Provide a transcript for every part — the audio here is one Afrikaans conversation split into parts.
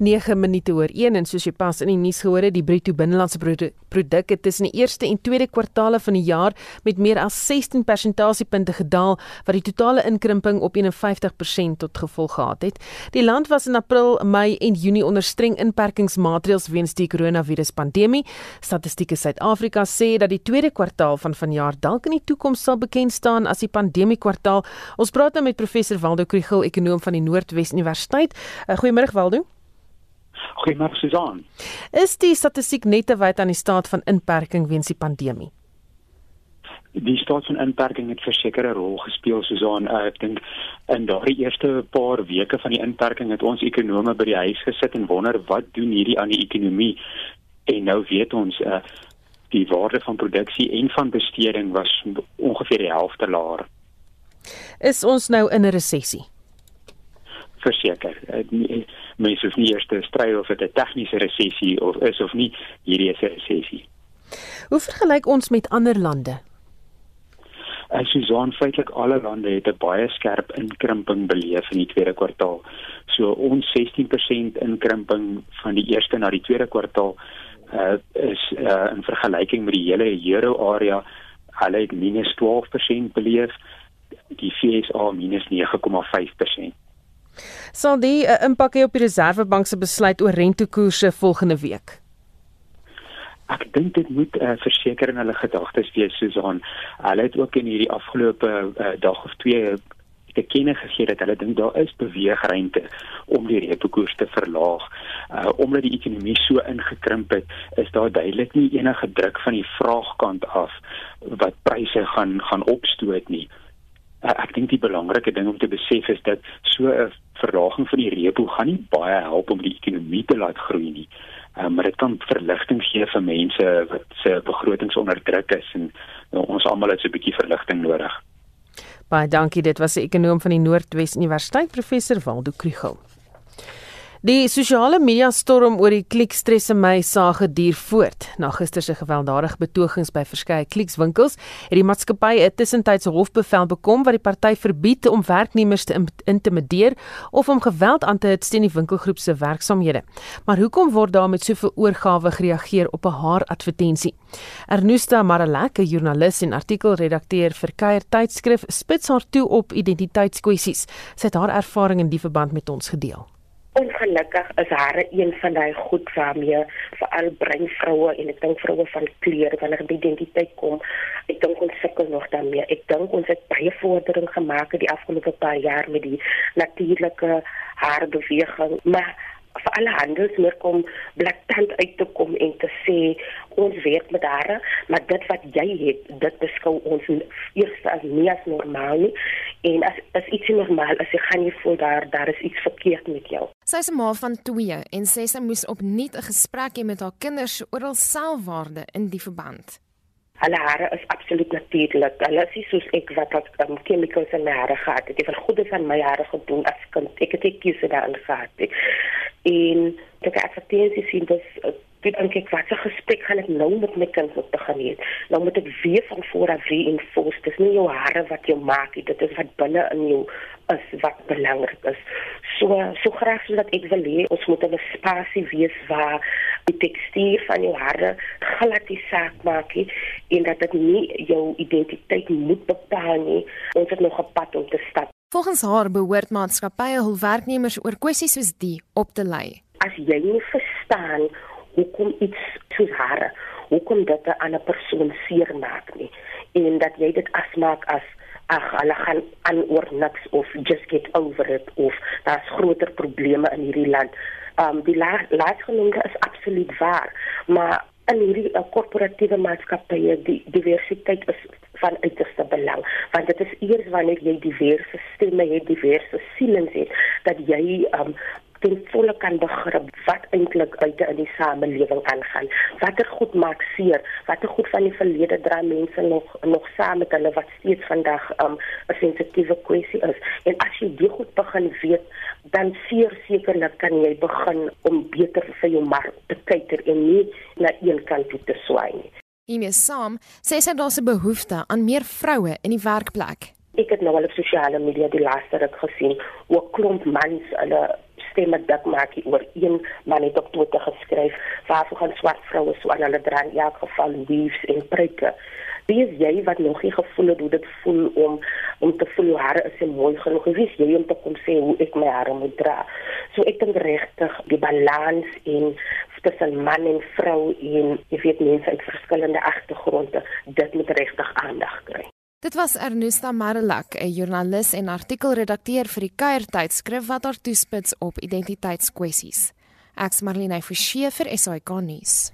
9 minute oor 1 en soos jy pas in die nuus gehoor het, die bruto binnelandse produk het tussen die eerste en tweede kwartaale van die jaar met meer as 16 persentasiepunte gedaal wat die totale inkrimping op 51% tot gevolg gehad het. Die land was in April, Mei en Junie onder streng inperkingsmaatreëls weens die koronaviruspandemie. Statistieke Suid-Afrika sê dat die tweede kwartaal van vanjaar dalk in die toekoms sal bekend staan as die pandemie kwartaal. Ons praat nou met professor Waldo Krugel, ekonom van die Noordwes Universiteit. Uh, Goeiemôre Waldo. Goeiemôre Susan. Is die statistiek net te wyd aan die staat van inperking weens die pandemie? Die staat van inperking het verseker 'n rol gespeel Susan. Uh, ek dink in daardie eerste paar weke van die inperking het ons ekonome by die huis gesit en wonder wat doen hierdie aan die ekonomie? En nou weet ons uh, die waarde van produksie en van besteding was ongeveer die helfte laer. Is ons nou in 'n resessie? Verseker. Uh, mense hoef nie eers te stry of dit 'n tegniese resessie of is of nie, hierdie is 'n resessie. Hoe vergelyk ons met ander lande? As jy sien feitelik alle lande het 'n baie skerp inkrimping beleef in die tweede kwartaal. So ons 16% inkrimping van die eerste na die tweede kwartaal uh, is uh, in vergelyking met die hele euro area hulle het minus 12% beleef die FSA minus 9,5% sal die 'n uh, impak hê op die Reserwebank se besluit oor rentekoerse volgende week? Ek dink dit moet uh, verseker in hulle gedagtes wees Susan. Hulle het ook in hierdie afgelope uh, dag of twee te kenne gegee dat hulle dink daar is beweegruimte om die reepekoers te verlaag. Uh omdat die ekonomie so ingekrimp het, is daar duidelik nie enige druk van die vraagkant af wat pryse gaan gaan opstoot nie. Uh, ek dink die belangrike ding om te besef is dat so 'n verlaging van die repo gaan nie baie help om die ekonomie te laat groei nie. Um, maar dit kan verligting gee vir mense wat se begrotings onder druk is en nou, ons almal het so 'n bietjie verligting nodig. Baie dankie, dit was 'n ekonom van die Noordwes Universiteit professor Waldo Krugel. Die sosiale media storm oor die klikstress in my sage duur voort. Na gister se gewelddadige betogings by verskeie klikswinkels het die maatskappy 'n tussentydse hofbevel bekom wat die party verbied om werknemers te intimideer of om geweld aan te hit teen die winkelgroep se werksamehede. Maar hoekom word daar met soveel oorgawe gereageer op 'n haar advertensie? Ernusta Maralek, 'n joernalis en artikelredakteur vir Kuier tydskrif, spits haar toe op identiteitskwessies. Sy het haar ervaring in die verband met ons gedeel. Ongelukkig is hare een van daai goed waarmee veral brein vroue en ek dink vroue van kleur wanneer by identiteit kom, ek dink ons sukkel nog daarmee. Ek dink ons het baie vordering gemaak die afgelope paar jaar met die natuurlike haarbeweging, maar vir alle handelsmerk om blaatant uit te kom en te sê ons werk met hare, maar dit wat jy het, dit beskou ons eers as nie as normaal nie en as as iets normaal as jy gaan jy voel daar daar is iets verkeerd met jou. Sy is 'n ma van 2 en sê sy moes opnuut 'n gesprek hê met haar kinders oor hul selfwaarde in die verband. Hulle hare is absoluut natuurlik. Hulle is soos ek wat wat um, chemicals in my hare gehad het. Ek het goeie van my hare gedoen as kind. Ek het ek kies daarin gehad. En ek het advertensies sien dat dit dink ek wat 'n gesprek gaan ek nou met my kind moet begin hê. Nou moet ek weer van voor af fos. Dis nie jou hare wat jou maak nie. Dit is wat binne in jou is wat belangrik is. So so graag soos dat ek wil hê ons moet 'n spasie wees waar die tekstuur van jou hare glad die saak maak nie, en dat dit nie jou identiteit moet bepaal nie. Ons het nog 'n pad om te stap. Volgens haar behoort maatskappye hul werknemers oor kwessies soos die op te lei. As jy nie verstaan hoekom iets soos hare, hoekom dit 'n ander persoon seermaak nie en dat jy dit asmaak as ag hulle gaan aan oor niks of just get over it of daar's groter probleme in hierdie land. Um die laasgenoemde is absoluut waar, maar in hierdie uh, korporatiewe maatskappye die diversiteit is van uiterste belang want dit is eers wanneer jy diverse stemme het diverse sielens het dat jy um, ten volle kan begrip wat eintlik buite in die samelewing aangaan. Watter goed maak seer? Watter goed van die verlede dra mense nog nog saam met hulle wat steeds vandag 'n um, sensitiewe kwessie is? En as jy dit goed begin weet, dan seer sekerlik kan jy begin om beter vir jou mark te kyk en nie na een kant toe te swaai nie. Hiermee saam sê sy daar's 'n behoefte aan meer vroue in die werkplek. Ek het nou al op sosiale media die laaste ruk gesien hoe klomp mans hulle stemme dik maak hier oor een man het op Twitter geskryf waarvoor gaan swart vroue so aan hulle dra in elk geval weaves en pryke wie is jy wat nog nie gevoel het hoe dit voel om om te voel hare is mooi genoeg. Wie is jy om te kom sê hoe ek my hare moet dra? So ek dink regtig die balans en tussen man en vrou en jy weet mense uit verskillende agtergronde dit moet regtig aandag kry Dit was Ernusta Marelak, 'n joernalis en artikelredakteur vir die Kuier tydskrif wat haar toespits op identiteitskwessies. Ek's Marlene Forsie vir SAK nuus.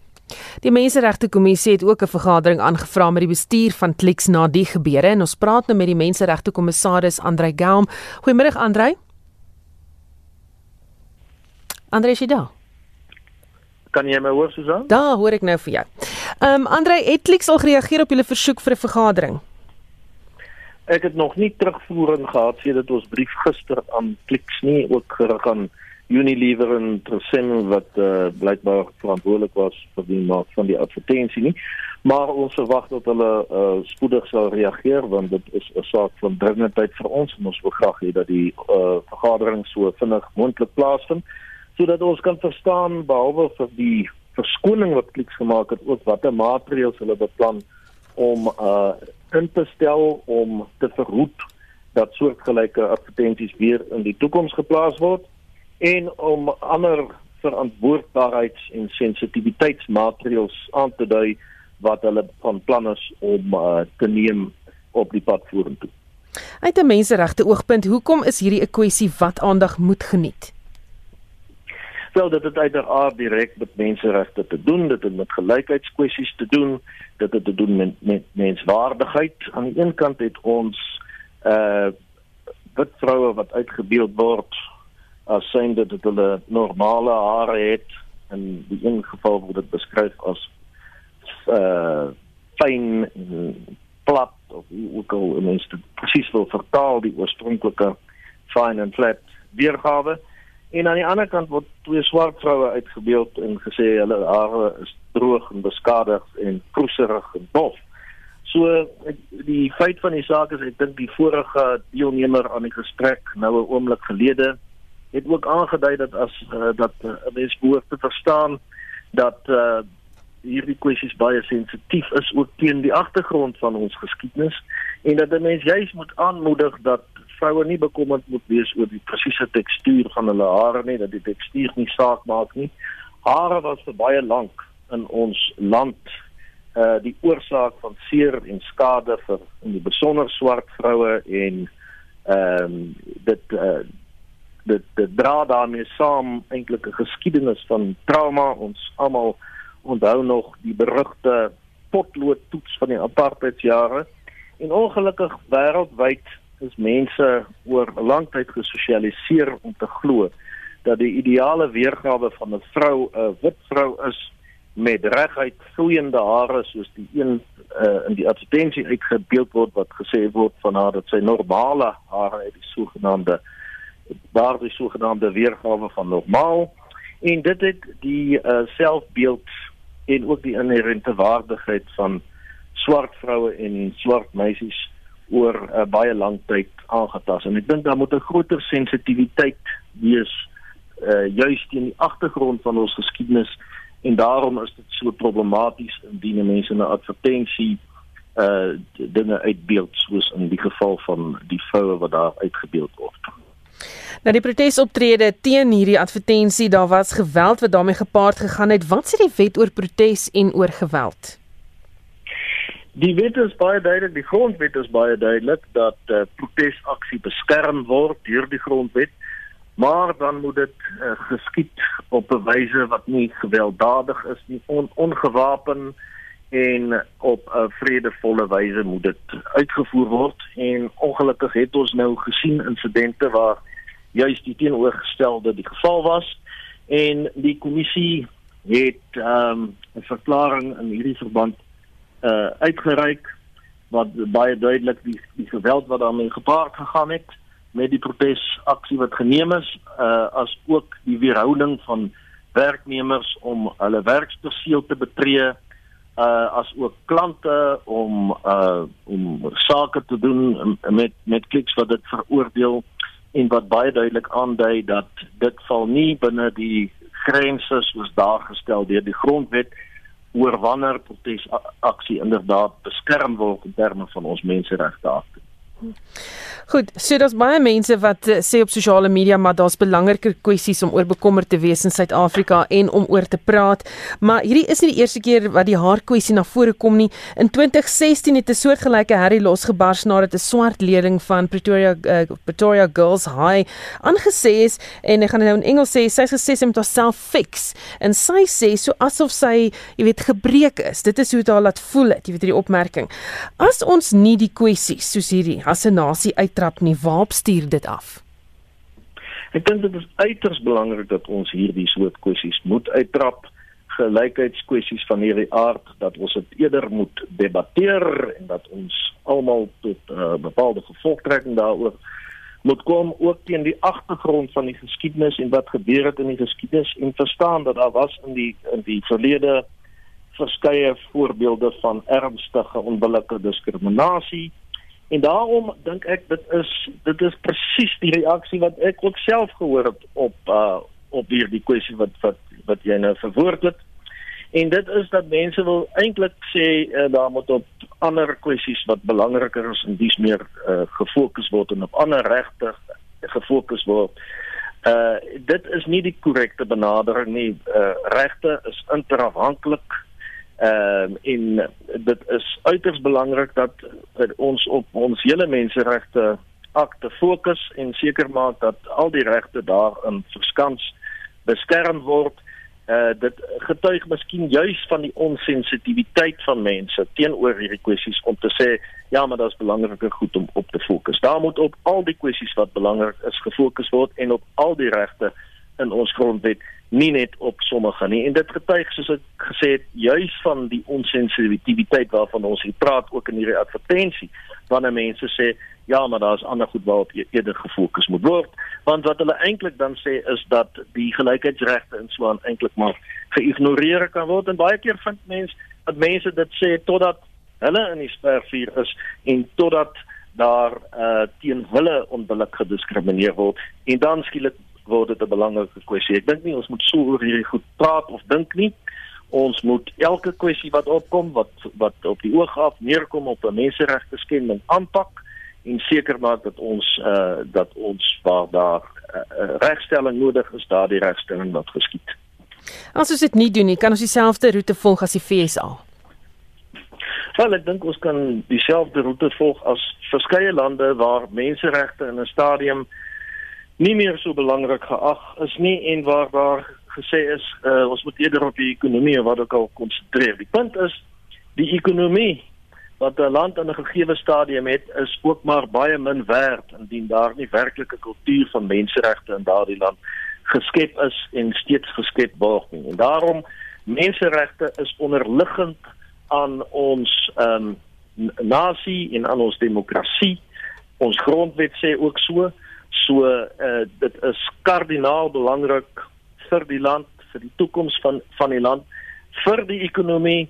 Die Menseregte Kommissie het ook 'n vergadering aangevra met die bestuur van Clicks na die gebeure en ons praat nou met die Menseregte Kommissaris Andrei Gaum. Goeiemôre Andrei. Andrei daar? Kan jy my hoor Susan? Daar hoor ek nou vir jou. Ehm um, Andrei, het Clicks al gereageer op julle versoek vir 'n vergadering? Ek het nog nie terugvoering gehad sedert ons brief gister aan Clicks nie, ook gerig aan Unilever en Tresem wat uh, blykbaar verantwoordelik was vir die maak van die advertensie nie. Maar ons verwag dat hulle uh, spoedig sal reageer want dit is 'n saak van dringendheid vir ons en ons wil graag hê dat die uh, vergadering so vinnig moontlik plaasvind sodat ons kan verstaan behalwe vir die verskoning wat Clicks gemaak het ook watter maatreëls hulle beplan om uh in te stel om te verhoed dat soortgelyke advertensies weer in die toekoms geplaas word en om ander verantwoordbaarheids- en sensitiwiteitsmaatreëls aan te dui wat hulle van plan is om uh, te neem op die pad vorentoe. Uit 'n menseregte oogpunt, hoekom is hierdie 'n kwessie wat aandag moet geniet? Wel, dit het uiteraard direk met menseregte te doen, dit het met gelykheidskwessies te doen, dit het te doen met met menswaardigheid. Aan die een kant het ons uh wit vroue wat uitgebeeld word as synde dat hulle normale hare het en in een geval word dit beskryf as uh fyn plat of ook al mense presies wil vertaal die oorspronklike fine and flat weergawe. En aan die ander kant word twee swart vroue uitgebeeld en gesê hulle hare is droog en beskadig en kroeserig en dof. So die feit van die saak is ek dink die vorige deelnemer aan die gesprek nou 'n oomblik gelede het ook aangedui dat as uh, dat uh, mens behoort te verstaan dat uh, hierdie kwessies baie sensitief is ook teen die agtergrond van ons geskiedenis en dat 'n mens juis moet aanmoedig dat vroue nie bekommerd moet wees oor die presiese tekstuur van hulle hare nie, dat die tekstuur nie saak maak nie. Hare was vir baie lank in ons land uh die oorsaak van seer en skade vir in die besonder swart vroue en ehm um, dit uh dit dit dra daarmee saam eintlik 'n geskiedenis van trauma ons almal onthou nog die berugte potlood toets van die apartheidsjare en ongelukkig wêreldwyd is mense oor 'n lang tyd gesosialiseer om te glo dat die ideale weergawe van 'n vrou 'n wit vrou is met reguit vloeiende hare soos die een uh, in die advertensie uitgebeeld word wat gesê word van haar dat sy normale hare het die sogenaamde daar die sogenaamde weergawe van normaal. En dit het die uh, selfbeeld en ook die inherente waardigheid van swart vroue en swart meisies oor 'n uh, baie lang tyd aangetast en ek dink daar moet 'n groter sensitiwiteit wees uh juis teen die agtergrond van ons geskiedenis en daarom is dit so problematies indien mense 'n advertensie uh dinge uitbeeld soos in die geval van die vroue wat daar uitgebeeld word. Nou die protesoptrede teen hierdie advertensie, daar was geweld wat daarmee gepaard gegaan het. Wat sê die wet oor protes en oor geweld? Die wet is baie duidelik, die grondwet is baie duidelik dat uh, protesaksie beskerm word deur die grondwet, maar dan moet dit uh, geskied op 'n wyse wat nie gewelddadig is nie, on, ongewapen en op 'n vredevolle wyse moet dit uitgevoer word. En ongelukkig het ons nou gesien insidente waar juist die teenoorgestelde die geval was en die kommissie het ehm, 'n um, verklaring in hierdie verband uh uitgereik wat baie duidelik die die geweld wat daarmee gepaard gegaan het met die protesaksie wat geneem is uh as ook die weerhouding van werknemers om hulle werksperseel te betree uh as ook klante om uh om sake te doen met met kliks wat dit veroordeel en wat baie duidelik aandui dat dit val nie binne die grense soos daar gestel deur die grondwet oor wanneer protesaksie inderdaad beskerm word in terme van ons menseregte. Goed, so daar's baie mense wat uh, sê op sosiale media maar daar's belangriker kwessies om oor bekommerd te wees in Suid-Afrika en om oor te praat. Maar hierdie is nie die eerste keer wat die haar kwessie na vore kom nie. In 2016 het 'n soortgelyke herrie losgebars nadat 'n swart leerling van Pretoria uh, Pretoria Girls High aangesê is en ek gaan nou in Engels sê sy het gesê sy moet haarself fix en sy sê so asof sy, jy weet, gebreek is. Dit is hoe dit haar laat voel, jy weet hierdie opmerking. As ons nie die kwessies soos hierdie as 'n nasie uit uittrap nie, waar stuur dit af? Ek dink dit is uiters belangrik dat ons hierdie soort kwessies moet uittrap. Gelykheidskwessies van hierdie aard dat ons dit eerder moet debatteer en dat ons almal tot 'n uh, bepaalde gevolgtrekking daaroor moet kom. Ook teen die agtergrond van die geskiedenis en wat gebeur het in die geskiedenis en verstaan dat daar was in die in die verlede verskeie voorbeelde van ernstige onbillike diskriminasie En daarom dink ek dit is dit is presies die reaksie wat ek ook self gehoor het op uh op hierdie kwessie wat wat wat jy nou verwoord het. En dit is dat mense wil eintlik sê uh, daar moet op ander kwessies wat belangriker is en dis meer uh gefokus word en op ander regte gefokus word. Uh dit is nie die korrekte benadering nie. Uh regte is interafhanklik Ehm uh, en dit is uiters belangrik dat ons op ons hele menseregte akte fokus en seker maak dat al die regte daarin verskans beskerm word. Uh dit getuig miskien juis van die onsensitiwiteit van mense teenoor hierdie kwessies om te sê ja, maar dit is belangriker goed om op te fokus. Daar moet op al die kwessies wat belangrik is gefokus word en op al die regte in ons grondwet nie net op sommige nie. En dit getuig soos ek gesê het juis van die onsensitiwiteit waarvan ons hier praat ook in hierdie advertensie wanneer mense sê ja maar daar's ander goed waarop eerder gefokus moet word. Want wat hulle eintlik dan sê is dat die gelykheidsregte in Swaan eintlik maar geïgnoreer kan word. En baie keer vind mense dat mense dit sê totdat hulle in die spervuur is en totdat daar uh, teen hulle onbillik gediskrimineer word. En dan skielik word dit 'n belangrike kwessie. Ek dink nie ons moet so oor hierdie goed praat of dink nie. Ons moet elke kwessie wat opkom wat wat op die oog af neerkom op 'n menseregte skending aanpak en seker maak dat ons uh dat ons waar daar uh, regstelling nodig is, daardie regstelling wat geskied. As ons dit nie doen nie, kan ons dieselfde roete volg as die FSA. Wel, ek dink ons kan dieselfde roete volg as verskeie lande waar menseregte in 'n stadium nie meer so belangrik geag is nie en waar daar gesê is uh, ons moet eerder op die ekonomie wat ook al konsentreer. Die punt is die ekonomie wat 'n land in 'n gegeewe stadium het is ook maar baie min werd indien daar nie werklike kultuur van menseregte in daardie land geskep is en steeds geskep word nie. En daarom menseregte is onderliggend aan ons ehm um, nasie en aan ons demokrasie. Ons grondwet sê ook so So uh dit is kardinaal belangrik vir die land, vir die toekoms van van die land, vir die ekonomie,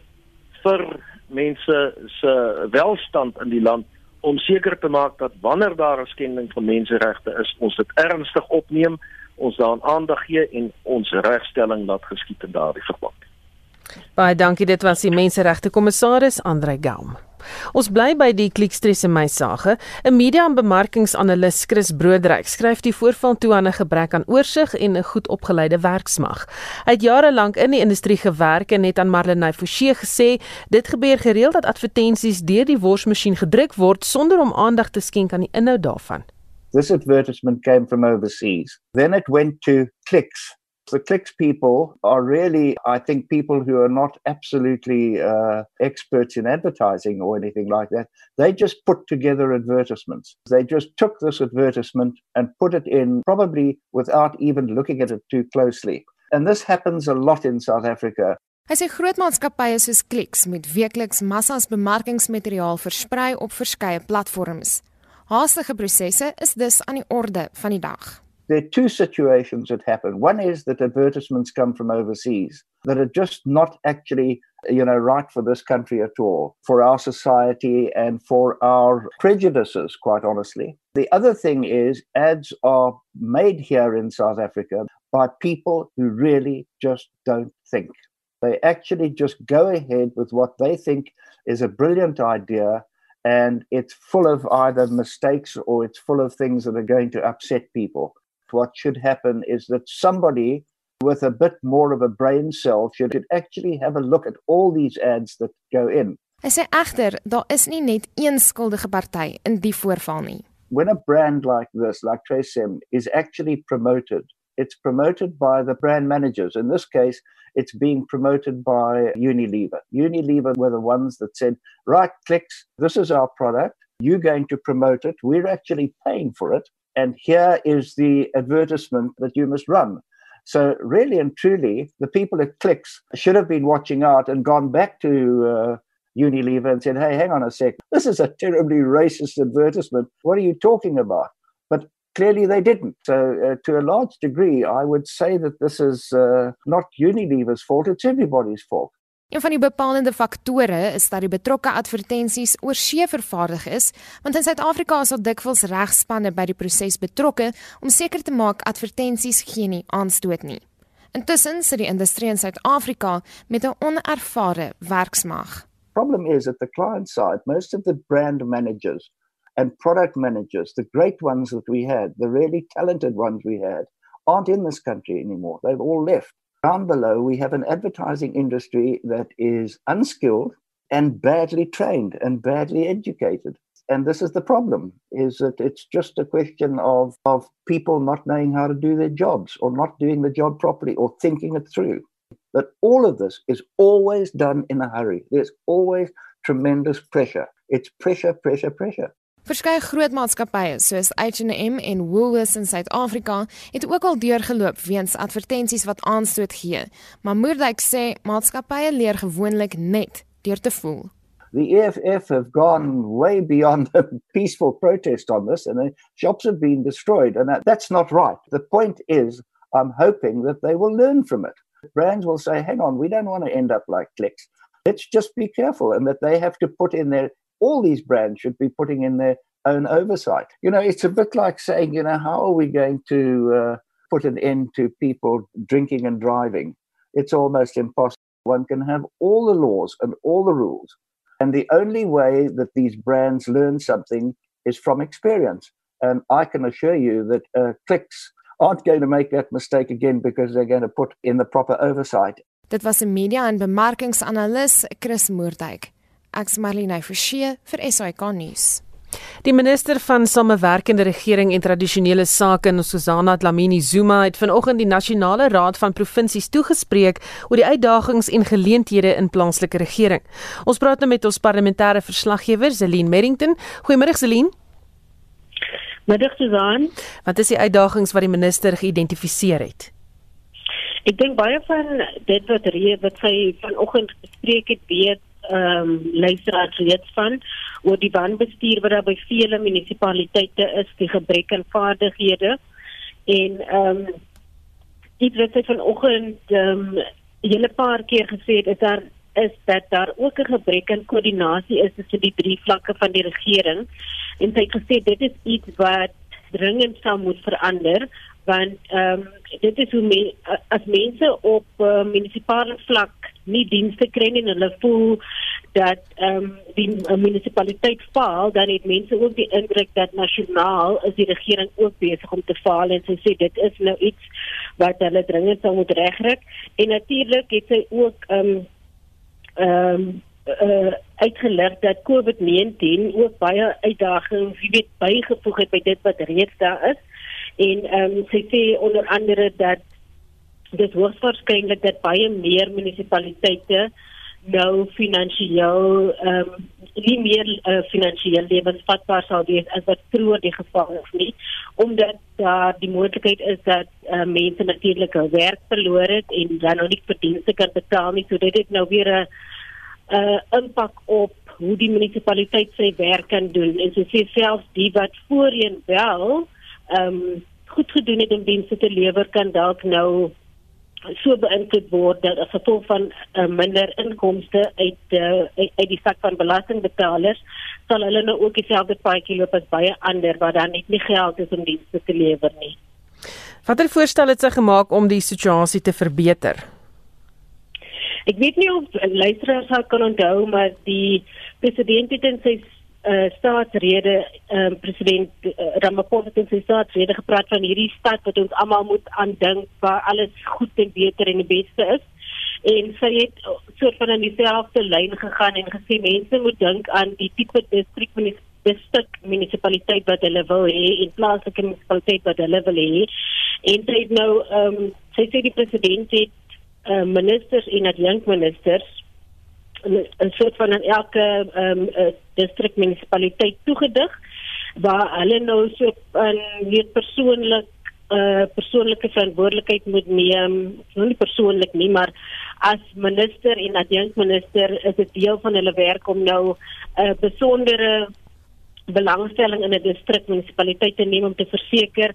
vir mense se welstand in die land om seker te maak dat wanneer daar 'n skending van menseregte is, ons dit ernstig opneem, ons daaraan aandag gee en ons regstelling laat geskied in daardie verband. Baie dankie, dit was die menseregte kommissaris Andre Galm. Ons bly by die klikstress in my sake. 'n Media en bemarkingsanalis Chris Broodryk skryf die voorval toe aan 'n gebrek aan oorsig en 'n goed opgeleide werksmag. Hy het jare lank in die industrie gewerk en het aan Marlenae Forsie gesê dit gebeur gereeld dat advertensies deur die worsmasjien gedruk word sonder om aandag te skenk aan die inhoud daarvan. This advertisement came from overseas. Then it went to clicks The clicks people are really, I think, people who are not absolutely uh, experts in advertising or anything like that. They just put together advertisements. They just took this advertisement and put it in, probably without even looking at it too closely. And this happens a lot in South Africa. Hy sê groot maatskappye soos Clicks met weekliks massas bemarkingsmateriaal versprei op verskeie platforms. Haastige prosesse is dus aan die orde van die dag. There are two situations that happen. One is that advertisements come from overseas that are just not actually, you know, right for this country at all, for our society and for our prejudices, quite honestly. The other thing is ads are made here in South Africa by people who really just don't think. They actually just go ahead with what they think is a brilliant idea and it's full of either mistakes or it's full of things that are going to upset people. What should happen is that somebody with a bit more of a brain cell should actually have a look at all these ads that go in. Hy sê egter, daar is nie net een skuldige party in die voorval nie. When a brand like this, like Tracem, is actually promoted, it's promoted by the brand managers. In this case, it's being promoted by Unilever. Unilever were the ones that said, right, clicks, this is our product. You're going to promote it. We're actually paying for it. And here is the advertisement that you must run. So, really and truly, the people at Clicks should have been watching out and gone back to uh, Unilever and said, hey, hang on a sec. This is a terribly racist advertisement. What are you talking about? But clearly they didn't. So, uh, to a large degree, I would say that this is uh, not Unilever's fault, it's everybody's fault. Een van die bepalende faktore is dat die betrokke advertensies oorsee vervaardig is, want in Suid-Afrika is daar dikwels regspanne by die proses betrokke om seker te maak advertensies geen nie aanstoot nie. Intussen sit die industrie in Suid-Afrika met 'n onervare werksmag. Problem is at the client side, most of the brand managers and product managers, the great ones that we had, the really talented ones we had, aren't in this country anymore. They've all left. Down below, we have an advertising industry that is unskilled and badly trained and badly educated. And this is the problem, is that it's just a question of, of people not knowing how to do their jobs or not doing the job properly or thinking it through. But all of this is always done in a hurry. There's always tremendous pressure. It's pressure, pressure, pressure. Verskeie groot maatskappye soos H&M en Woolworths in Suid-Afrika het ook al deurgeloop weens advertensies wat aanstoot gee, maar Moerdijk sê maatskappye leer gewoonlik net deur te voel. The EFF have gone way beyond a peaceful protest on this and the shops have been destroyed and that, that's not right. The point is I'm hoping that they will learn from it. Brands will say, hang on, we don't want to end up like clicks. Let's just be careful and that they have to put in their all these brands should be putting in their own oversight. You know, it's a bit like saying, you know, how are we going to uh, put an end to people drinking and driving? It's almost impossible. One can have all the laws and all the rules. And the only way that these brands learn something is from experience. And I can assure you that uh, clicks aren't going to make that mistake again because they're going to put in the proper oversight. Dit was 'n media en bemarkingsanalis Chris Moerdijk. Ek's Marlene Forsie vir SAK nuus. Die minister van Samewerkende Regering en Tradisionele Sake, Susana Dlamini Zuma, het vanoggend die Nasionale Raad van Provinsies toegespreek oor die uitdagings en geleenthede in plaaslike regering. Ons praat nou met ons parlementêre verslaggewer, Zelin Merrington. Goeiemôre Zelin. Middag Susan. Wat is die uitdagings wat die minister geïdentifiseer het? Ek dink baie van dit wat reeds wat sy vanoggend bespreek het, weet ehm um, luisteraars weet van oor die wanbestuur wat daar by vele munisipaliteite is, die gebrek aan vaardighede en ehm um, dit het sy vanoggend ehm um, 'n hele paar keer gesê dat daar is dat daar ook 'n gebrek aan koördinasie is tussen die drie vlakke van die regering en sy het gesê dit is iets wat dringend sou moet verander want ehm um, dit is hoe me, as mense op uh, munisipale vlak nie dienste kry nie en hulle voel dat ehm um, die uh, munisipaliteit faal dan het mense ook die indruk dat nasionaal is die regering ook besig om te faal en sy sê dit is nou iets wat hulle dringend sou moet regkry en natuurlik het sy ook ehm um, ehm um, uh, uitgelig dat COVID-19 ook baie uitdagings, jy weet, bygevoeg het by dit wat reeds daar is. En ehm um, sy sê onder andere dat dit hoogs waarskynlik dat baie meer munisipaliteite nou finansiëel ehm um, nie meer uh, finansiëel lewensvatbaar sal wees as wat vroeër die geval was nie omdat daar die moontlikheid is dat uh, mense natuurlik hul werk verloor het en dan nou nie verdienste kan betaal nie so dit het nou weer 'n uh, impak op hoe die munisipaliteit sy werk kan doen. En so sê selfs die wat voorheen wel ehm um, goed gedoen het om dienste te lewer kan dalk nou so beïnvloed word dat as gevolg van uh, minder inkomste uit, uh, uit uit die sak van belastingbetalers sal hulle nou ook dieselfde paadjie loop as baie ander waar dan net nie geld is om dienste te lewer nie. Watter voorstel het sy gemaak om die situasie te verbeter? Ek weet nie of luisteraars sal kan onthou maar die president het in sy uh, staatsrede uh, president uh, Ramaphosa het in sy staatsrede gepraat van hierdie stad wat ons almal moet aandink waar alles goed en beter en die beste is. En sy het soort van in dieselfde lyn gegaan en gesê mense moet dink aan die tipe distrik distrik munisipaliteit wat hulle wil hê en plaaslike munisipaliteit wat hulle wil hê. En sy het nou ehm um, sy sê die president het uh, ministers en adjunkministers 'n soort van 'n elke ehm um, uh, distrik munisipaliteit toegedig waar hulle nou so 'n meer persoonlik uh persoonlike verantwoordelikheid moet neem, nou nie persoonlik nie, maar as minister en adjunkminister is dit deel van hulle werk om nou 'n uh, besondere belangstelling in 'n distrik munisipaliteit te neem om te verseker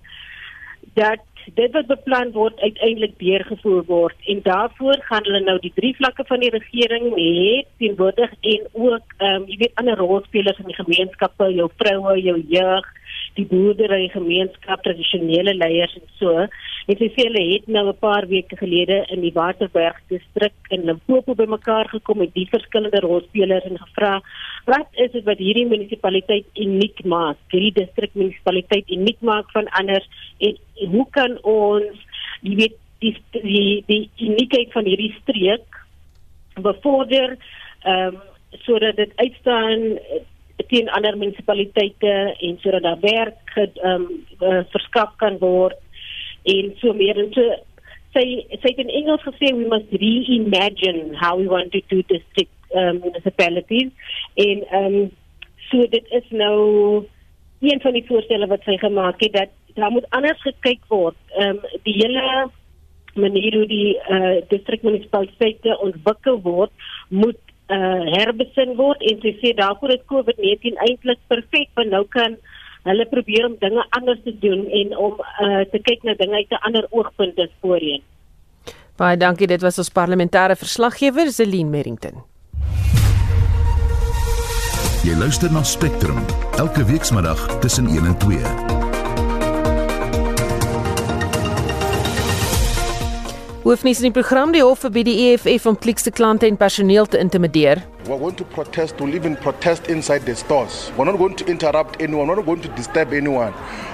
dat dit wat beplan word uiteindelik deurgevoer word en daarvoor gaan hulle nou die drie vlakke van die regering hê teenwoordig en ook ehm um, jy weet ander rolspelers in die gemeenskappe jou vroue jou jeug die boerdery gemeenskap tradisionele leiers en so. En sy sê hulle het nou 'n paar weke gelede in die Waterberg distrik in Limpopo bymekaar gekom met die verskillende rolspelers en gevra wat is dit wat hierdie munisipaliteit uniek maak? Hierdie distrik munisipaliteit uniek maak van ander en hoe kan ons jy weet die die die uniekheid van hierdie streek bevorder ehm um, sodat dit uitstaan teen ander munisipaliteite en sodat daar werk ehm um, uh, verskaf kan word en so meer en so sy sy het in Engels gesê we must reimagine how we want to do district um, municipalities en ehm um, so dit is nou een van die voorstelle wat sy gemaak het dat daar moet anders gekyk word. Ehm um, die hele manier hoe die eh uh, distrikmunisipaliteite ontwikkel word, moet eh uh, herbesin word en sy sê daarvoor is COVID-19 eintlik perfek want nou kan hulle probeer om dinge anders te doen en om uh, te kyk na dinge uit 'n ander oogpunt as voorheen. Baie dankie, dit was ons parlementêre verslaggewer Zelin Merrington. Jy luister na Spectrum elke weekmiddag tussen 1 en 2. Hoofnuus in die program die hof verbied die EFF om klikste klante en personeel te intimideer. We're going to protest to live in protest inside the stores. We're not going to interrupt anyone. We're not going to disturb anyone.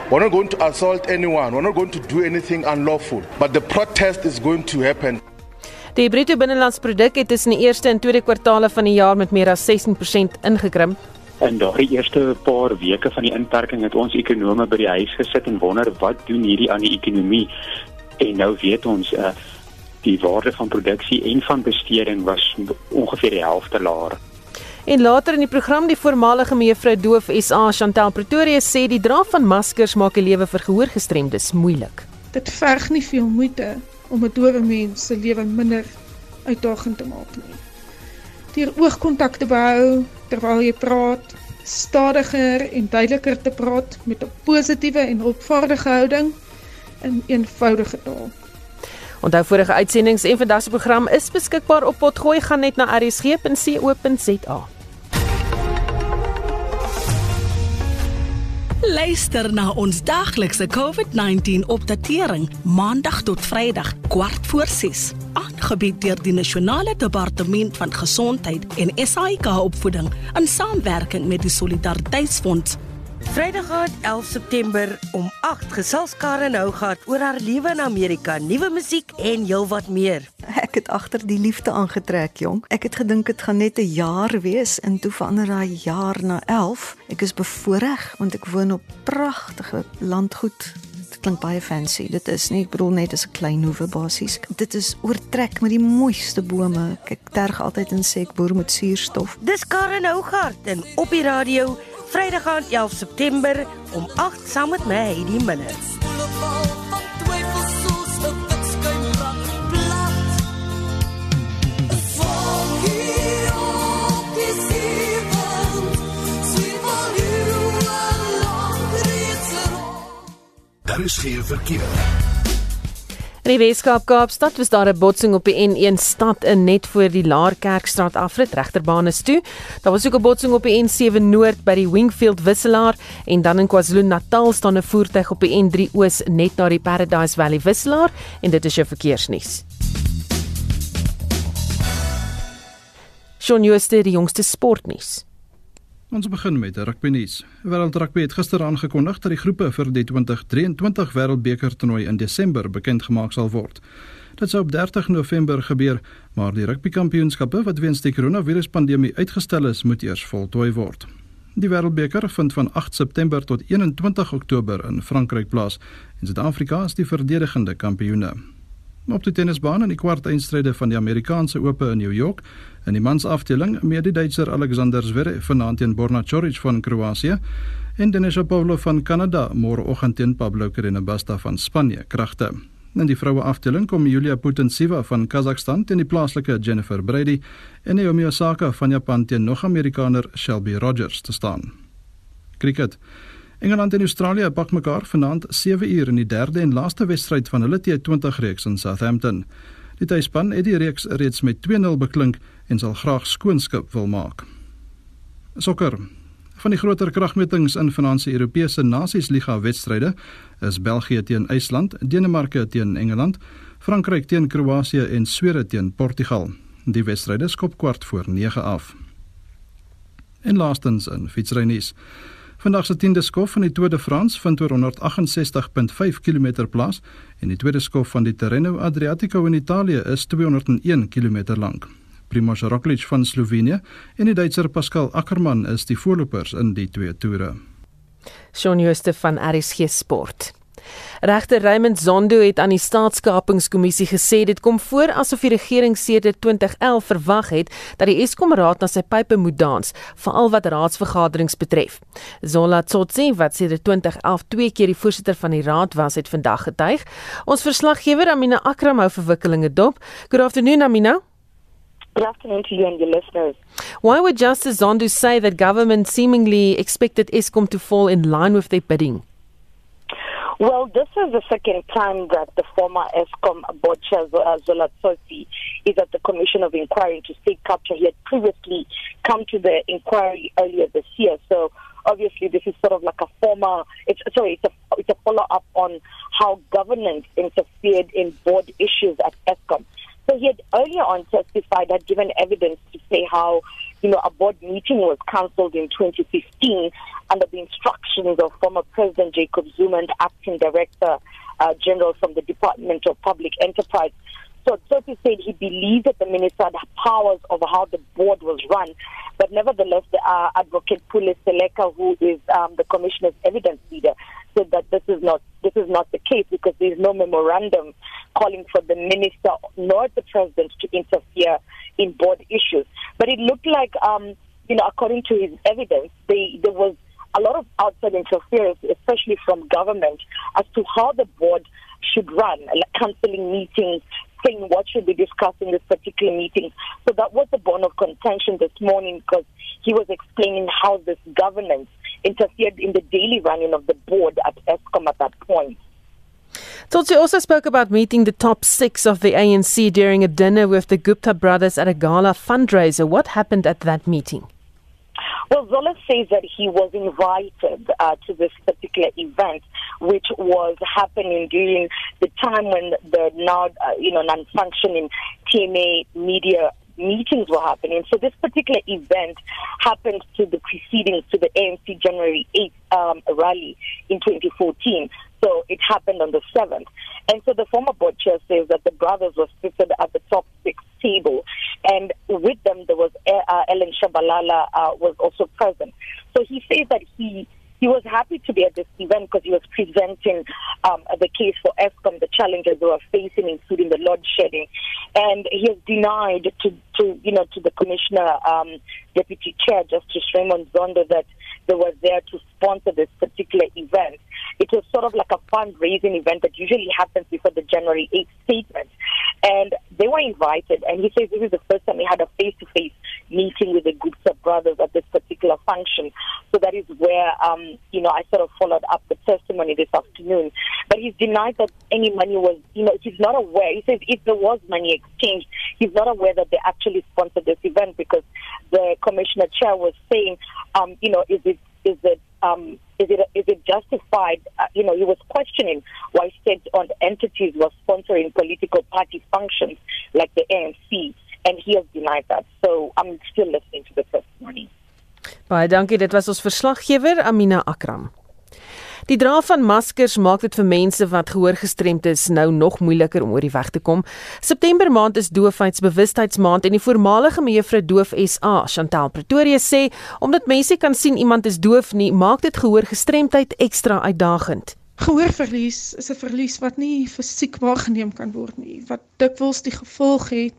We're not going to assault anyone. We're not going to do anything unlawful. But the protest is going to happen. Die bruto binnelandse produk het tussen die eerste en tweede kwartaale van die jaar met meer as 16% ingekrimp. In daardie eerste paar weke van die inperking het ons ekonome by die huis gesit en wonder wat doen hierdie aan die ekonomie. En nou weet ons uh, die waarde van produksie en van besteding was ongeveer die helfte laer. En later in die program die voormalige mevrou Doof SA Chantel Pretoria sê die dra van maskers maak die lewe vir gehoorgestremdes moeilik. Dit verg nie veel moeite om 'n dowe mens se lewe minder uitdagend te maak nie. Deur oogkontak te behou terwyl jy praat, stadiger en duideliker te praat met 'n positiewe en opvaardige houding in eenvoudige taal. Onthou vorige uitsendings en vandag se program is beskikbaar op potgooi. Gaan net na rsg.co.za. Luister na ons daglikse COVID-19 opdatering maandag tot Vrydag kwart voor 6 aangebied deur die Nasionale Departement van Gesondheid en SAIK opvoeding in samewerking met die Solidariteitsfonds Vrydag aand 11 September om 8 gesels Karen nou gehad oor haar lewe in Amerika, nuwe musiek en heelwat meer. Ek het agter die liefde aangetrek, jong. Ek het gedink dit gaan net 'n jaar wees en toe verander daai jaar na 11. Ek is bevoorreg want ek woon op pragtige landgoed. Dit klink baie fancy. Dit is nie, ek bedoel net as 'n klein hoewe basies. Dit is oortrek met die mooiste bome. Ek terg altyd en sê ek boer met suurstof. Dis Karen Hougaard en op die radio Vrydag aan 11 September om 8 saam met my Heidi Miller. Daar RSG verkeer. In die Weskaap Kaapstad was daar 'n botsing op die N1 stad in net voor die Laarkerkstraat afrit regterbaan is toe. Daar was ook 'n botsing op die N7 Noord by die Wingfield wisselaar en dan in KwaZulu-Natal staan 'n voertuig op die N3 Oos net na die Paradise Valley wisselaar en dit is jou verkeersnuus. Shaun Jooste die jongste sportnuus. Ons begin met rugby nuus. Wêreld Rugby het gister aangekondig dat die groepe vir die 2023 Wêreldbeker toernooi in Desember bekend gemaak sal word. Dit sou op 30 November gebeur, maar die rugbykampioenskappe wat weens die koronaviruspandemie uitgestel is, moet eers voltooi word. Die Wêreldbeker vind van 8 September tot 21 Oktober in Frankryk plaas en Suid-Afrika is die verdedigende kampioene. Op die tennisbaan in die kwart eindstryde van die Amerikaanse Ope in New York, in die mansafdeling met die Duitser Alexander Zverev vanaand teen Borna Coric van Kroasie en Denis Shapovalov van Kanada môreoggend teen Pablo Carreño Busta van Spanje kragte. In die vroue afdeling kom Julia Putintseva van Kazakhstan teen die plaaslike Jennifer Brady en Naomi Osaka van Japan teen nog Amerikaner Shelby Rogers te staan. Cricket Engeland en Australië pak mekaar vanaand 7 uur in die derde en laaste wedstryd van hulle T20 reeks in Southampton. Die tuisspan het die reeks reeds met 2-0 beklink en sal graag skoonskip wil maak. Sokker. Van die groter kragmetings in finansie Europese Nasiesliga wedstryde is België teen IJsland, Denemarke teen Engeland, Frankryk teen Kroasie en Swede teen Portugal. Die wedstryde skop kwart voor 9 af. En laastens in fietsrynuus. Vandag se 10de skof van die Tour de France vind oor 168.5 km plaas en die tweede skof van die Tirreno Adriatico in Italië is 201 km lank. Primož Roglič van Slovenië en die Duitser Pascal Ackermann is die voorlopers in die twee toere. Shaun Jooste van RSG Sport. Regter Raymond Zondo het aan die staatskapingskommissie gesê dit kom voor asof die regering sedert 2011 verwag het dat die Eskom raad na sy pype moet dans, veral wat raadsvergaderings betref. Zola Tsotsi, wat sedert 2011 twee keer die voorsitter van die raad was, het vandag getuig. Ons verslaggewer Amina Akram hou verwikkelinge dop. Good afternoon Amina. Good afternoon to you and your listeners. Why would Justice Zondo say that government seemingly expected Eskom to fall in line with their bidding? Well, this is the second time that the former ESCOM board chair uh, Zola Tsosi is at the Commission of Inquiry into State Capture. He had previously come to the inquiry earlier this year. So obviously this is sort of like a former, it's, sorry, it's a, it's a follow-up on how government interfered in board issues at ESCOM. So he had earlier on testified, had given evidence to say how, you know, a board meeting was cancelled in 2015 under the instructions of former President Jacob Zuma and acting director uh, general from the Department of Public Enterprise. So Tsopi said he believed that the minister had powers over how the board was run, but nevertheless, the uh, advocate Pule Seleka, who is um, the commissioner's evidence leader, said that this is not this is not the case because there is no memorandum calling for the minister nor the president to interfere in board issues. But it looked like, um, you know, according to his evidence, they, there was a lot of outside interference, especially from government, as to how the board should run, like cancelling meetings, saying what should be discussed in this particular meeting. So that was the bone of contention this morning because he was explaining how this governance interfered in the daily running of the board at ESCOM at that point. Tutsi also spoke about meeting the top six of the ANC during a dinner with the Gupta brothers at a gala fundraiser. What happened at that meeting? Zola says that he was invited uh, to this particular event, which was happening during the time when the now, uh, you know, non-functioning TMA media meetings were happening. So this particular event happened to the preceding to the ANC January 8th um, rally in 2014. So it happened on the 7th. And so the former board chair says that the brothers were seated at the top six table. And with them, there was uh, Ellen Shabalala uh, was also present. So he says that he he was happy to be at this event because he was presenting um, the case for ESCOM, the challenges they were facing, including the load shedding. And he has denied to, to you know, to the commissioner, um, deputy chair, Justice Raymond Zondo, that they were there to sponsor this particular event. It was sort of like a fundraising event that usually happens before the January 8th statement. And they were invited, and he says this is the first time he had a face to face meeting with the Gupta brothers at this particular function. So that is where, um, you know, I sort of followed up the testimony this afternoon. But but he's denied that any money was, you know, he's not aware. He says if there was money exchanged, he's not aware that they actually sponsored this event because the commissioner chair was saying, um, you know, is it is it um, is it is it justified? Uh, you know, he was questioning why state-owned entities were sponsoring political party functions like the ANC, and he has denied that. So I'm still listening to the testimony. Baie dankie, dit was ons verslaggewer Amina Akram. Die dra van maskers maak dit vir mense wat gehoorgestremd is nou nog moeiliker om oor die weg te kom. September maand is doofheidsbewustheidsmaand en die voormalige mevrou Doof SA, Chantel Pretoria sê, omdat mense kan sien iemand is doof nie, maak dit gehoorgestremdheid ekstra uitdagend. Gehoorverlies is 'n verlies wat nie fisiek waargeneem kan word nie, wat dikwels die gevolg het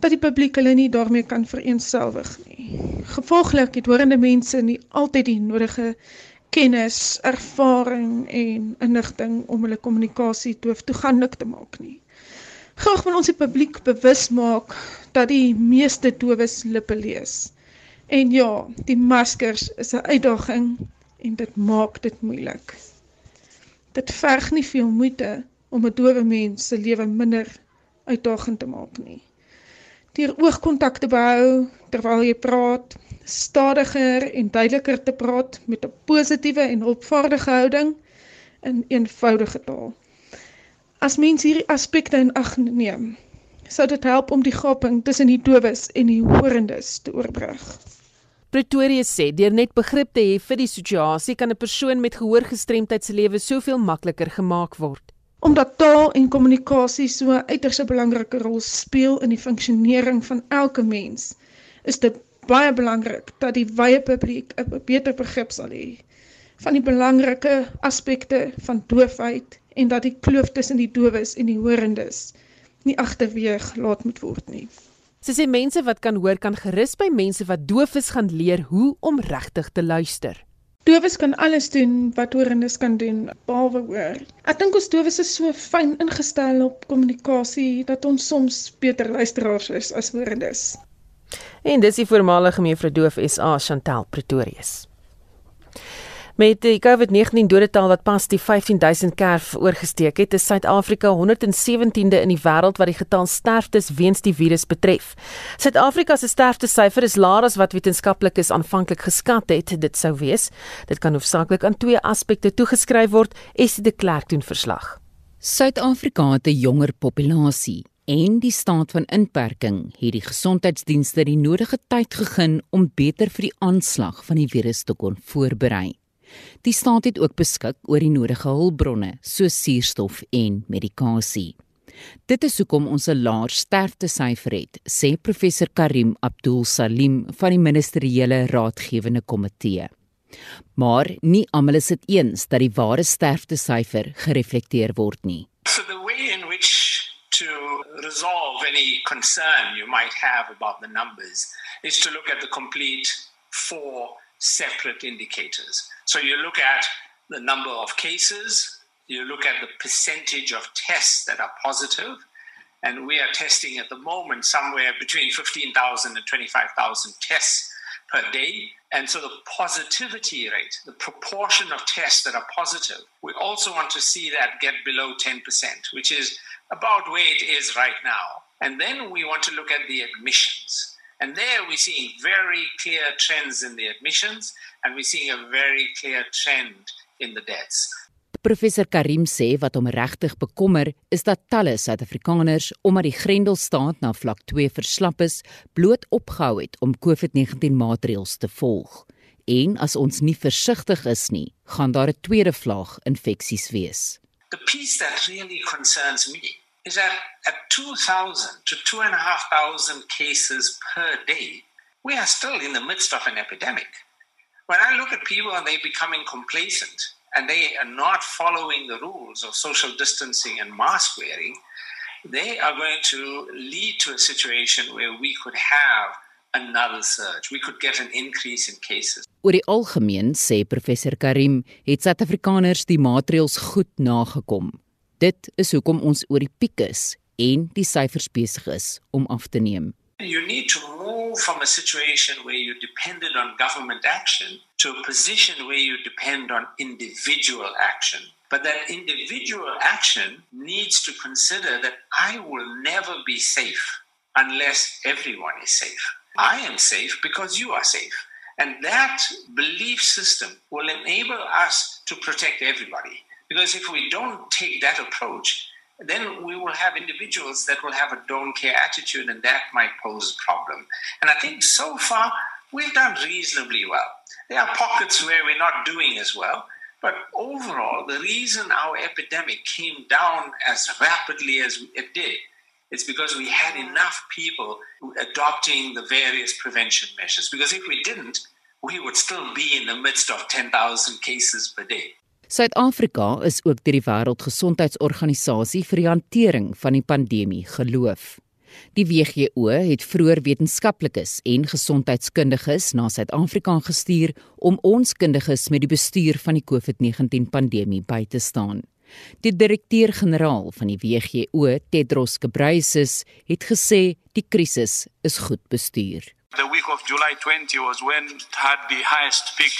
dat die publiek hulle nie daarmee kan vereensgewig nie. Gevolglik het horende mense nie altyd die nodige kennis, ervaring en inligting om hulle kommunikasie doof toeganklik te maak nie. Graag wil ons die publiek bewus maak dat die meeste dowes lippe lees. En ja, die maskers is 'n uitdaging en dit maak dit moeilik. Dit verg nie veel moeite om 'n dowe mens se lewe minder uitdagend te maak nie. Deur oogkontak te behou terwyl jy praat, stadiger en duideliker te praat met 'n positiewe en hulpvaardige houding in eenvoudige taal. As mens hierdie aspekte in ag neem, sou dit help om die gaping tussen die dowes en die hoorendes te oorbrug. Pretoria sê deur net begrip te hê vir die situasie kan 'n persoon met gehoorgestremdheid se lewe soveel makliker gemaak word. Omdat taal en kommunikasie so 'n uiters belangrike rol speel in die funksionering van elke mens, is dit baie belangrik dat die wye publiek 'n beter begrip sal hê van die belangrike aspekte van doofheid en dat die kloof tussen die dowes en die hoorendes nie agterweeg laat moet word nie. Sy sê mense wat kan hoor kan gerus by mense wat doof is gaan leer hoe om regtig te luister. Dowes kan alles doen wat hoorendes kan doen behalwe hoor. Ek dink ons dowes is so fyn ingestel op kommunikasie dat ons soms beter luisteraars is as hoorendes. En dis die voormalige mevrou Doof SA Chantel Pretorius. Met die COVID-19 dodetal wat pas die 15000 kerf oorgesteek het, is Suid-Afrika 117de in die wêreld wat die getal sterftes weens die virus betref. Suid-Afrika se sterftesyfer is laer as wat wetenskaplikes aanvanklik geskat het dit sou wees. Dit kan hoofsaaklik aan twee aspekte toegeskryf word, es die Klerk doen verslag. Suid-Afrika het 'n jonger populasie en die staat van inperking het die gesondheidsdienste die nodige tyd gegee om beter vir die aanslag van die virus te kon voorberei. Die staat het ook beskik oor die nodige hulpbronne soos suurstof en medikasie. Dit is hoekom ons 'n laer sterftesyfer het, sê professor Karim Abdul Salim van die ministeriële raadgewende komitee. Maar nie almal is dit eens dat die ware sterftesyfer gereflekteer word nie. So the way in which to resolve any concern you might have about the numbers is to look at the complete four separate indicators. So you look at the number of cases, you look at the percentage of tests that are positive, and we are testing at the moment somewhere between 15,000 and 25,000 tests per day. And so the positivity rate, the proportion of tests that are positive, we also want to see that get below 10%, which is about where it is right now. And then we want to look at the admissions. And there we're seeing very clear trends in the admissions, and we're seeing a very clear trend in the deaths. Professor Karim sê wat hom regtig bekommer is dat talle Suid-Afrikaners omdat die Grendelstaat na vlak 2 verslap is, bloot opgehou het om COVID-19 maatreëls te volg. En as ons nie versigtig is nie, gaan daar 'n tweede vlaag infeksies wees. The piece that really concerns me is that at 2,000 to 2,500 cases per day, we are still in the midst of an epidemic. When I look at people and they're becoming complacent and they are not following the rules of social distancing and mask wearing, they are going to lead to a situation where we could have another surge. We could get an increase in cases. Oor die algemeen sê professor Karim, het Suid-Afrikaners die maatreëls goed nagekom. Dit is hoekom ons oor die piek is en die syfers besig is om af te neem. You need to move from a situation where you depended on government action to a position where you depend on individual action. But that individual action needs to consider that I will never be safe unless everyone is safe. I am safe because you are safe. And that belief system will enable us to protect everybody. Because if we don't take that approach, then we will have individuals that will have a don't care attitude, and that might pose a problem. And I think so far we've done reasonably well. There are pockets where we're not doing as well, but overall, the reason our epidemic came down as rapidly as it did is because we had enough people adopting the various prevention measures. Because if we didn't, we would still be in the midst of 10,000 cases per day. Suid-Afrika is ook deur die Wêreldgesondheidsorganisasie vir die hantering van die pandemie geloof. Die WHO het vroeër wetenskaplikes en gesondheidskundiges na Suid-Afrika gestuur om ons kundiges met die bestuur van die COVID-19 pandemie by te staan. Die direkteur-generaal van die WHO, Tedros Ghebreyesus, het gesê die krisis is goed bestuur. The week of July 20 was when had the highest peak,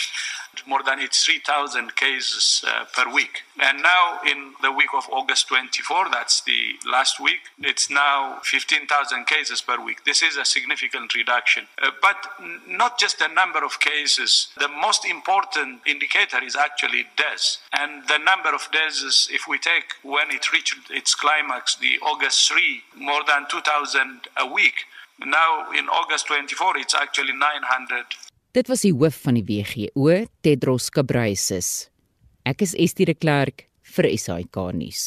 more than it's 3,000 cases uh, per week. And now in the week of August 24, that's the last week, it's now 15,000 cases per week. This is a significant reduction. Uh, but not just the number of cases, the most important indicator is actually deaths. And the number of deaths, if we take when it reached its climax, the August 3, more than 2,000 a week. Now in August 24 it's actually 900. Dit was die hoof van die WHO, Tedros Ghebreyesus. Ek is Estie de Klerk vir SAK nuus.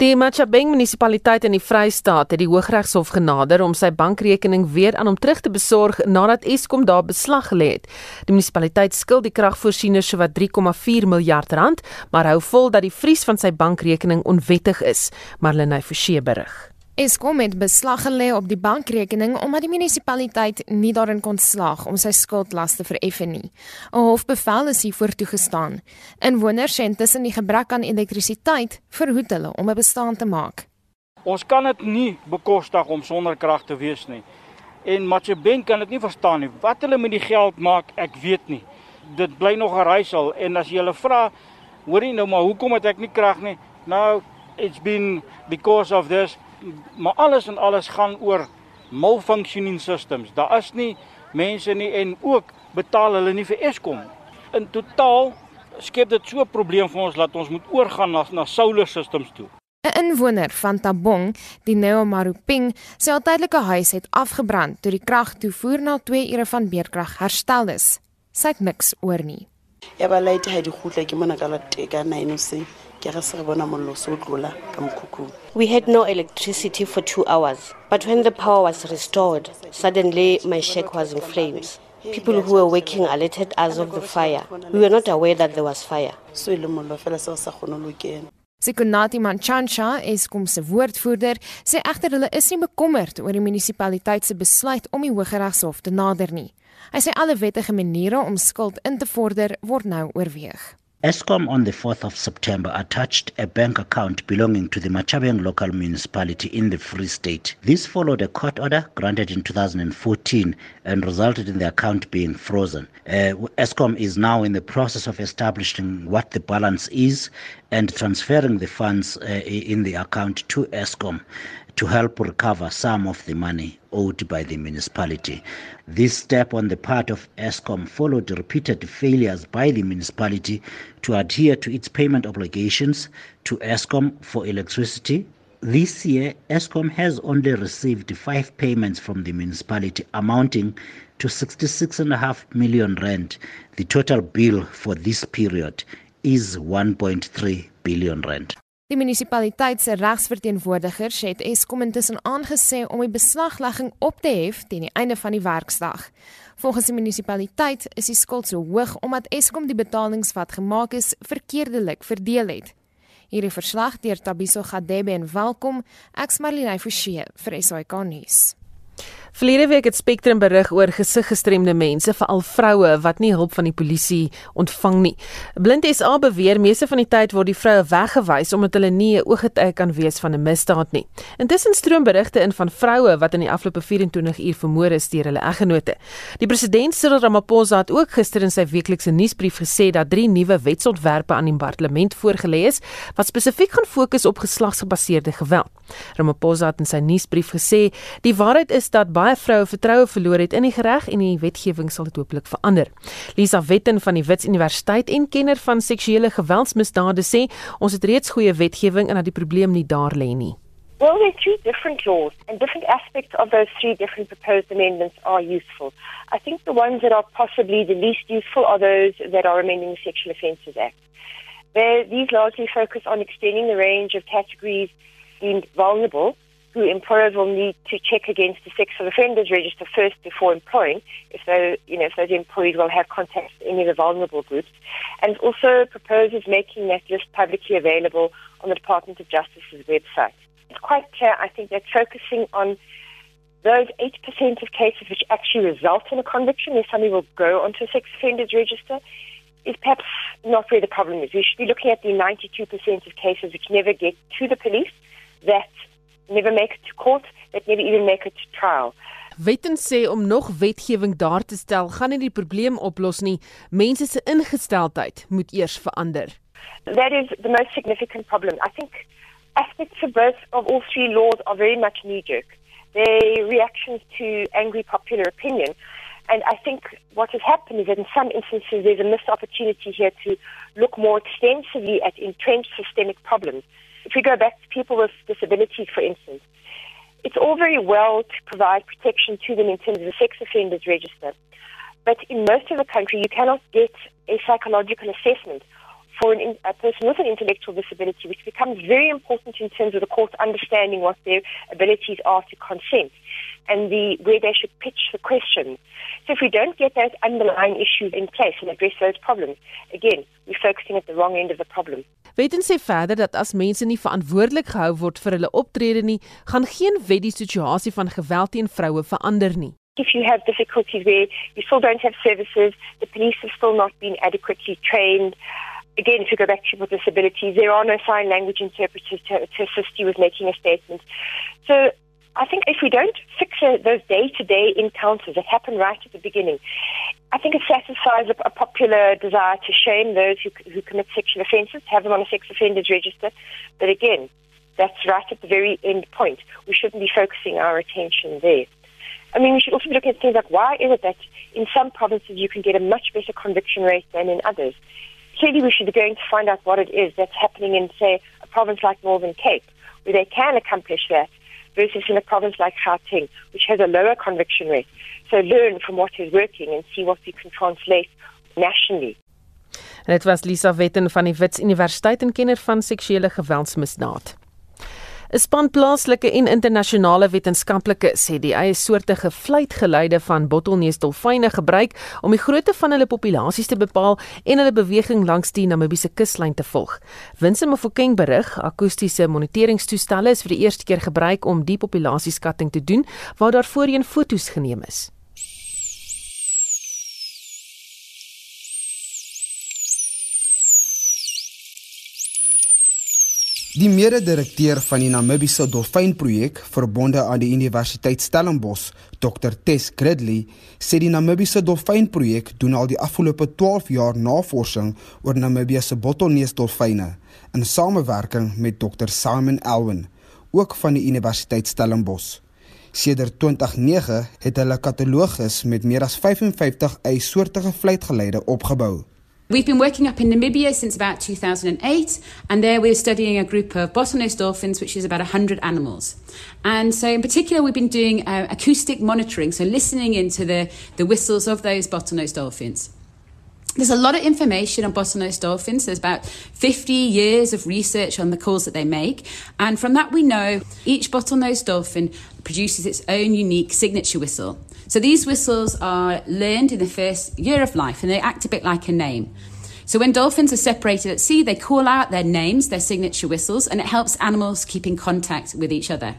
Die Machabeng munisipaliteit in die Vrystaat het die Hooggeregshof genader om sy bankrekening weer aan hom terug te besorg nadat Eskom daar beslag gelê het. Die munisipaliteit skuld die kragvoorsiener sowat 3,4 miljard rand, maar hou vol dat die vries van sy bankrekening onwettig is, Marlenae Forsie berig. Eskom het beslag gelê op die bankrekening omdat die munisipaliteit nie daarin kon slaag om sy skuldlaste vereffen nie. 'n Hofbevel is hiervoor toegestaan. Inwoners sê intussen die gebrek aan elektrisiteit verhoed hulle om 'n bestaan te maak. Ons kan dit nie bekostig om sonder krag te wees nie. En Macheben kan dit nie verstaan nie. Wat hulle met die geld maak, ek weet nie. Dit bly nog 'n raaisel en as jy hulle vra, hoorie nou maar hoekom het ek nie krag nie? Nou, it's been because of this maar alles en alles gaan oor malfunctioning systems. Daar is nie mense nie en ook betaal hulle nie vir Eskom. In totaal skep dit so 'n probleem vir ons dat ons moet oorgaan na na solar systems toe. 'n Inwoner van Tabong, die Neo Maruping, sê al tydelike huis het afgebrand toe die kragtoevoer na 2 ure van beerkrag herstel is. Sy het niks oor nie. Ja, ba light ha di khutla ke mona ka la teka 9 useng. We had no electricity for two hours, but when the power was restored, suddenly my shack was in flames. People who were working alerted us of the fire. We were not aware that there was fire. Sekunati Manchansha, Eskom se woordvoerder, sê egter hulle is nie bekommerd oor die munisipaliteit se besluit om die Hooggeregshof te nader nie. Hy sê alle wettige maniere om skuld in te vorder word nou oorweeg. ESCOM on the 4th of September attached a bank account belonging to the Machabeng local municipality in the Free State. This followed a court order granted in 2014 and resulted in the account being frozen. Uh, ESCOM is now in the process of establishing what the balance is and transferring the funds uh, in the account to ESCOM to help recover some of the money owed by the municipality. This step on the part of ESCOM followed repeated failures by the municipality to adhere to its payment obligations to ESCOM for electricity. This year, ESCOM has only received five payments from the municipality amounting to 66.5 million rand. The total bill for this period is 1.3 billion rand. Die munisipaliteit se regsverteenwoordigers het Eskom intussen aangesê om die beslaglegging op te hef teen die einde van die werksdag. Volgens die munisipaliteit is die skuld so hoog omdat Eskom die betalings wat gemaak is verkeerdelik verdeel het. Hierdie verslag deur Tabiso Gadebe en welkom. Ek's Marlene Forsie vir SAK nuus. Verlede week het Spectrum berig oor gesiggestremde mense, veral vroue wat nie hulp van die polisie ontvang nie. Blind SA beweer meeste van die tyd word die vroue weggewys omdat hulle nie 'n ooggetuig kan wees van 'n misdaad nie. Intussen stroom berigte in van vroue wat in die afgelope 24 uur vermoor is deur hulle eggenote. Die president Cyril Ramaphosa het ook gister in sy weeklikse nuusbrief gesê dat drie nuwe wetsontwerpe aan die parlement voorgelê is wat spesifiek gaan fokus op geslagsgebaseerde geweld. Ramaphosa het in sy nuusbrief gesê die waarheid is dat baie vroue vertroue verloor het in die reg en die wetgewing sal dit hopelik verander. Lisa Wetten van die Wits Universiteit en kenner van seksuele geweldsmisdade sê ons het reeds goeie wetgewing en dat die probleem nie daar lê nie. Well, there are three different laws, and different aspects of those three different proposed amendments are useful. I think the ones that are possibly the least useful are those that are amending the Sexual Offences Act. They're, these largely focus on extending the range of categories deemed vulnerable who employers will need to check against the sex offenders register first before employing, if they, you know, if those employees will have contact with any of the vulnerable groups, and also proposes making that list publicly available on the Department of Justice's website. It's quite clear, I think, that focusing on those 8% of cases which actually result in a conviction, where somebody will go onto a sex offenders register, is perhaps not where the problem is. We should be looking at the 92% of cases which never get to the police that never make it to court, that never even make it to trial. Wetten sê om nog wetgewing daar te stel gaan nie die probleem oplos nie. Mense se ingesteldheid moet eers verander. That is the most significant problem. I think aspects of both of all three laws are very much knee jerk. They're reactions to angry popular opinion. And I think what has happened is that in some instances there's a missed opportunity here to look more extensively at entrenched systemic problems. If we go back to people with disabilities, for instance, it's all very well to provide protection to them in terms of the sex offenders register. But in most of the country, you cannot get a psychological assessment for an, a person with an intellectual disability, which becomes very important in terms of the court understanding what their abilities are to consent and the where they should pitch the questions. So if we don't get those underlying issues in place and address those problems, again, we're focusing at the wrong end of the problem. Weten sê verder dat as mense nie verantwoordelik gehou word vir hulle optrede nie, gaan geen wet die situasie van geweld teen vroue verander nie. If you have difficulties where you still don't have services, the police have still not been adequately trained, again, to go back to people with disabilities, there are no sign language interpreters to, to assist you with making a statement. So I think if we don't fix those day-to-day encounters that happen right at the beginning, I think it satisfies a, a popular desire to shame those who, who commit sexual offences, have them on a sex offenders register. But again, that's right at the very end point. We shouldn't be focusing our attention there. I mean, we should also be looking at things like why is it that in some provinces you can get a much better conviction rate than in others? Clearly, we should be going to find out what it is that's happening in, say, a province like Northern Cape, where they can accomplish that versus in a province like Gauteng, which has a lower conviction rate. So learn from what is working and see what we can translate nationally. En dit was Lisa Wetten van die Wits Universiteit en kenner van seksuele geweldsmisdaad. 'n Span plaaslike en internasionale wetenskaplikes het die eie soortige fluitgeluide van bottelneusdolfyne gebruik om die grootte van hulle populasies te bepaal en hulle beweging langs die Namibiese kuslyn te volg. Winsome Mofokeng berig, akoestiese moniteringstoestelle is vir die eerste keer gebruik om die populasieskatting te doen waar daar voorheen fotos geneem is. Die mede-direkteur van die Namibiese dolfynprojek verbonde aan die Universiteit Stellenbosch, Dr Tess Gridley, sê die Namibiese dolfynprojek doen al die afgelope 12 jaar navorsing oor Namibiese bottelneusdolfyne in samewerking met Dr Simon Alwyn, ook van die Universiteit Stellenbosch. Sedert 2009 het hulle katalogus met meer as 55 eiesoortige fluitgeleide opgebou. We've been working up in Namibia since about 2008, and there we're studying a group of bottlenose dolphins, which is about 100 animals. And so, in particular, we've been doing uh, acoustic monitoring, so listening into the, the whistles of those bottlenose dolphins. There's a lot of information on bottlenose dolphins. There's about 50 years of research on the calls that they make. And from that, we know each bottlenose dolphin produces its own unique signature whistle. So these whistles are learned in the first year of life and they act a bit like a name. So when dolphins are separated at sea, they call out their names, their signature whistles, and it helps animals keep in contact with each other.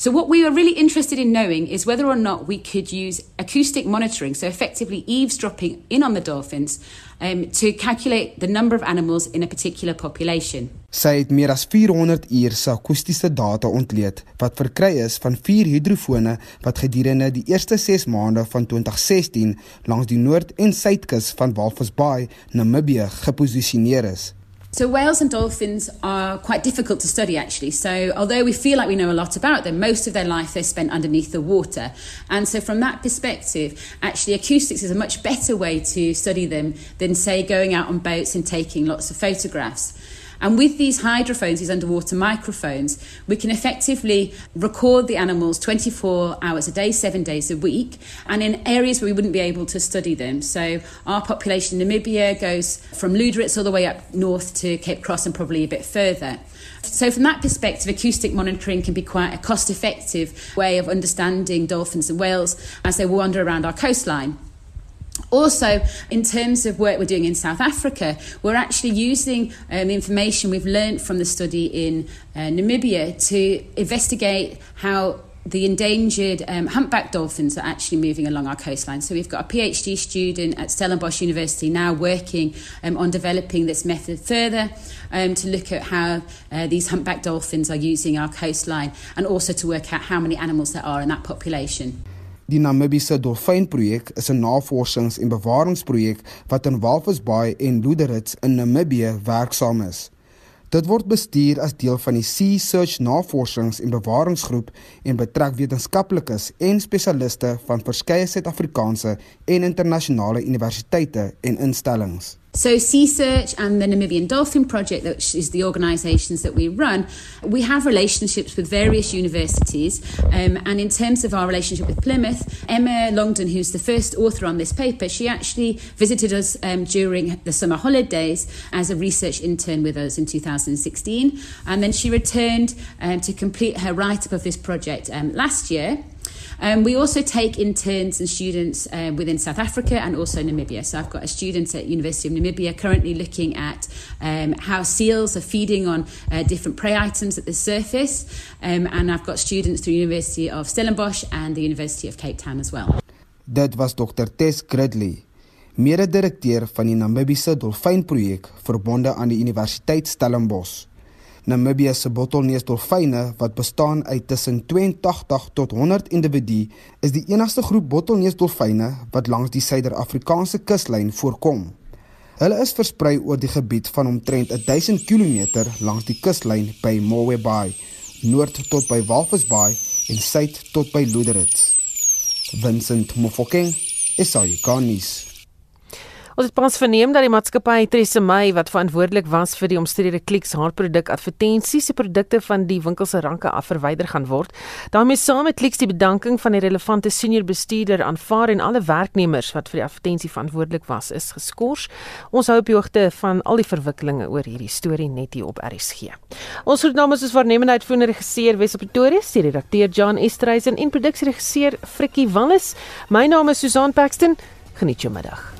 So, what we were really interested in knowing is whether or not we could use acoustic monitoring, so effectively eavesdropping in on the dolphins, um, to calculate the number of animals in a particular population. Sy het meer as 400 uur se akoestiese data ontleed wat verkry is van vier hidrofone wat gedurende die eerste 6 maande van 2016 langs die noord- en suidkus van Walvis Bay, Namibië, geposisioneer is. So, whales and dolphins are quite difficult to study actually. So, although we feel like we know a lot about them, most of their life they spent underneath the water. And so, from that perspective, actually, acoustics is a much better way to study them than, say, going out on boats and taking lots of photographs. And with these hydrophones, these underwater microphones, we can effectively record the animals 24 hours a day, seven days a week, and in areas where we wouldn't be able to study them. So our population in Namibia goes from Luderitz all the way up north to Cape Cross and probably a bit further. So, from that perspective, acoustic monitoring can be quite a cost effective way of understanding dolphins and whales as they wander around our coastline. Also, in terms of work we're doing in South Africa, we're actually using um, information we've learned from the study in uh, Namibia to investigate how the endangered um, humpback dolphins are actually moving along our coastline. So we've got a PhD student at Stellenbosch University now working um, on developing this method further um, to look at how uh, these humpback dolphins are using our coastline and also to work out how many animals there are in that population. Die Namibiese Dolfynprojek is 'n navorsings- en bewaringsprojek wat in Walvis Bay en Luderitz in Namibië werksaam is. Dit word bestuur as deel van die Sea Search Navorsings- en Bewaringsgroep en betrek wetenskaplikes en spesialiste van verskeie Suid-Afrikaanse en internasionale universiteite en instellings. So, Sea Search and the Namibian Dolphin Project, which is the organisations that we run, we have relationships with various universities. Um, and in terms of our relationship with Plymouth, Emma Longdon, who's the first author on this paper, she actually visited us um, during the summer holidays as a research intern with us in 2016. And then she returned um, to complete her write up of this project um, last year. Um, we also take interns and students uh, within South Africa and also Namibia. So I've got a student at University of Namibia currently looking at um, how seals are feeding on uh, different prey items at the surface. Um, and I've got students through University of Stellenbosch and the University of Cape Town as well. Dit was Dr Tess Gridley, mede-direkteur van die Namibiese Dolfynprojek verbonde aan die Universiteit Stellenbosch. Namibië se bottelneusdolfyne wat bestaan uit tussen 82 tot 100 individue is die enigste groep bottelneusdolfyne wat langs die Suider-Afrikaanse kuslyn voorkom. Hulle is versprei oor die gebied van omtrent 1000 km langs die kuslyn by Mowe Bay, noord tot by Walvis Bay en suid tot by Luderitz. Vincent Mofokeng, SAICanis. Ons het pas verneem dat die maatskappy Tresemme wat verantwoordelik was vir die omstrede Clicks haarproduk advertensies se produkte van die winkel se ranke af verwyder gaan word. daarmee saam met Clicks die bedanking van die relevante senior bestuurder aanvaar en alle werknemers wat vir die advertensie verantwoordelik was is geskort. Ons hou op hoogte van al die verwikkelinge oor hierdie storie net hier op RSG. Ons groet namens ons waarnemende uitvoerende regisseur Wes op Pretoria, die redakteur John Estreisen en produksieregisseur Frikkie Wallis. My naam is Susan Paxton. Geniet jou middag.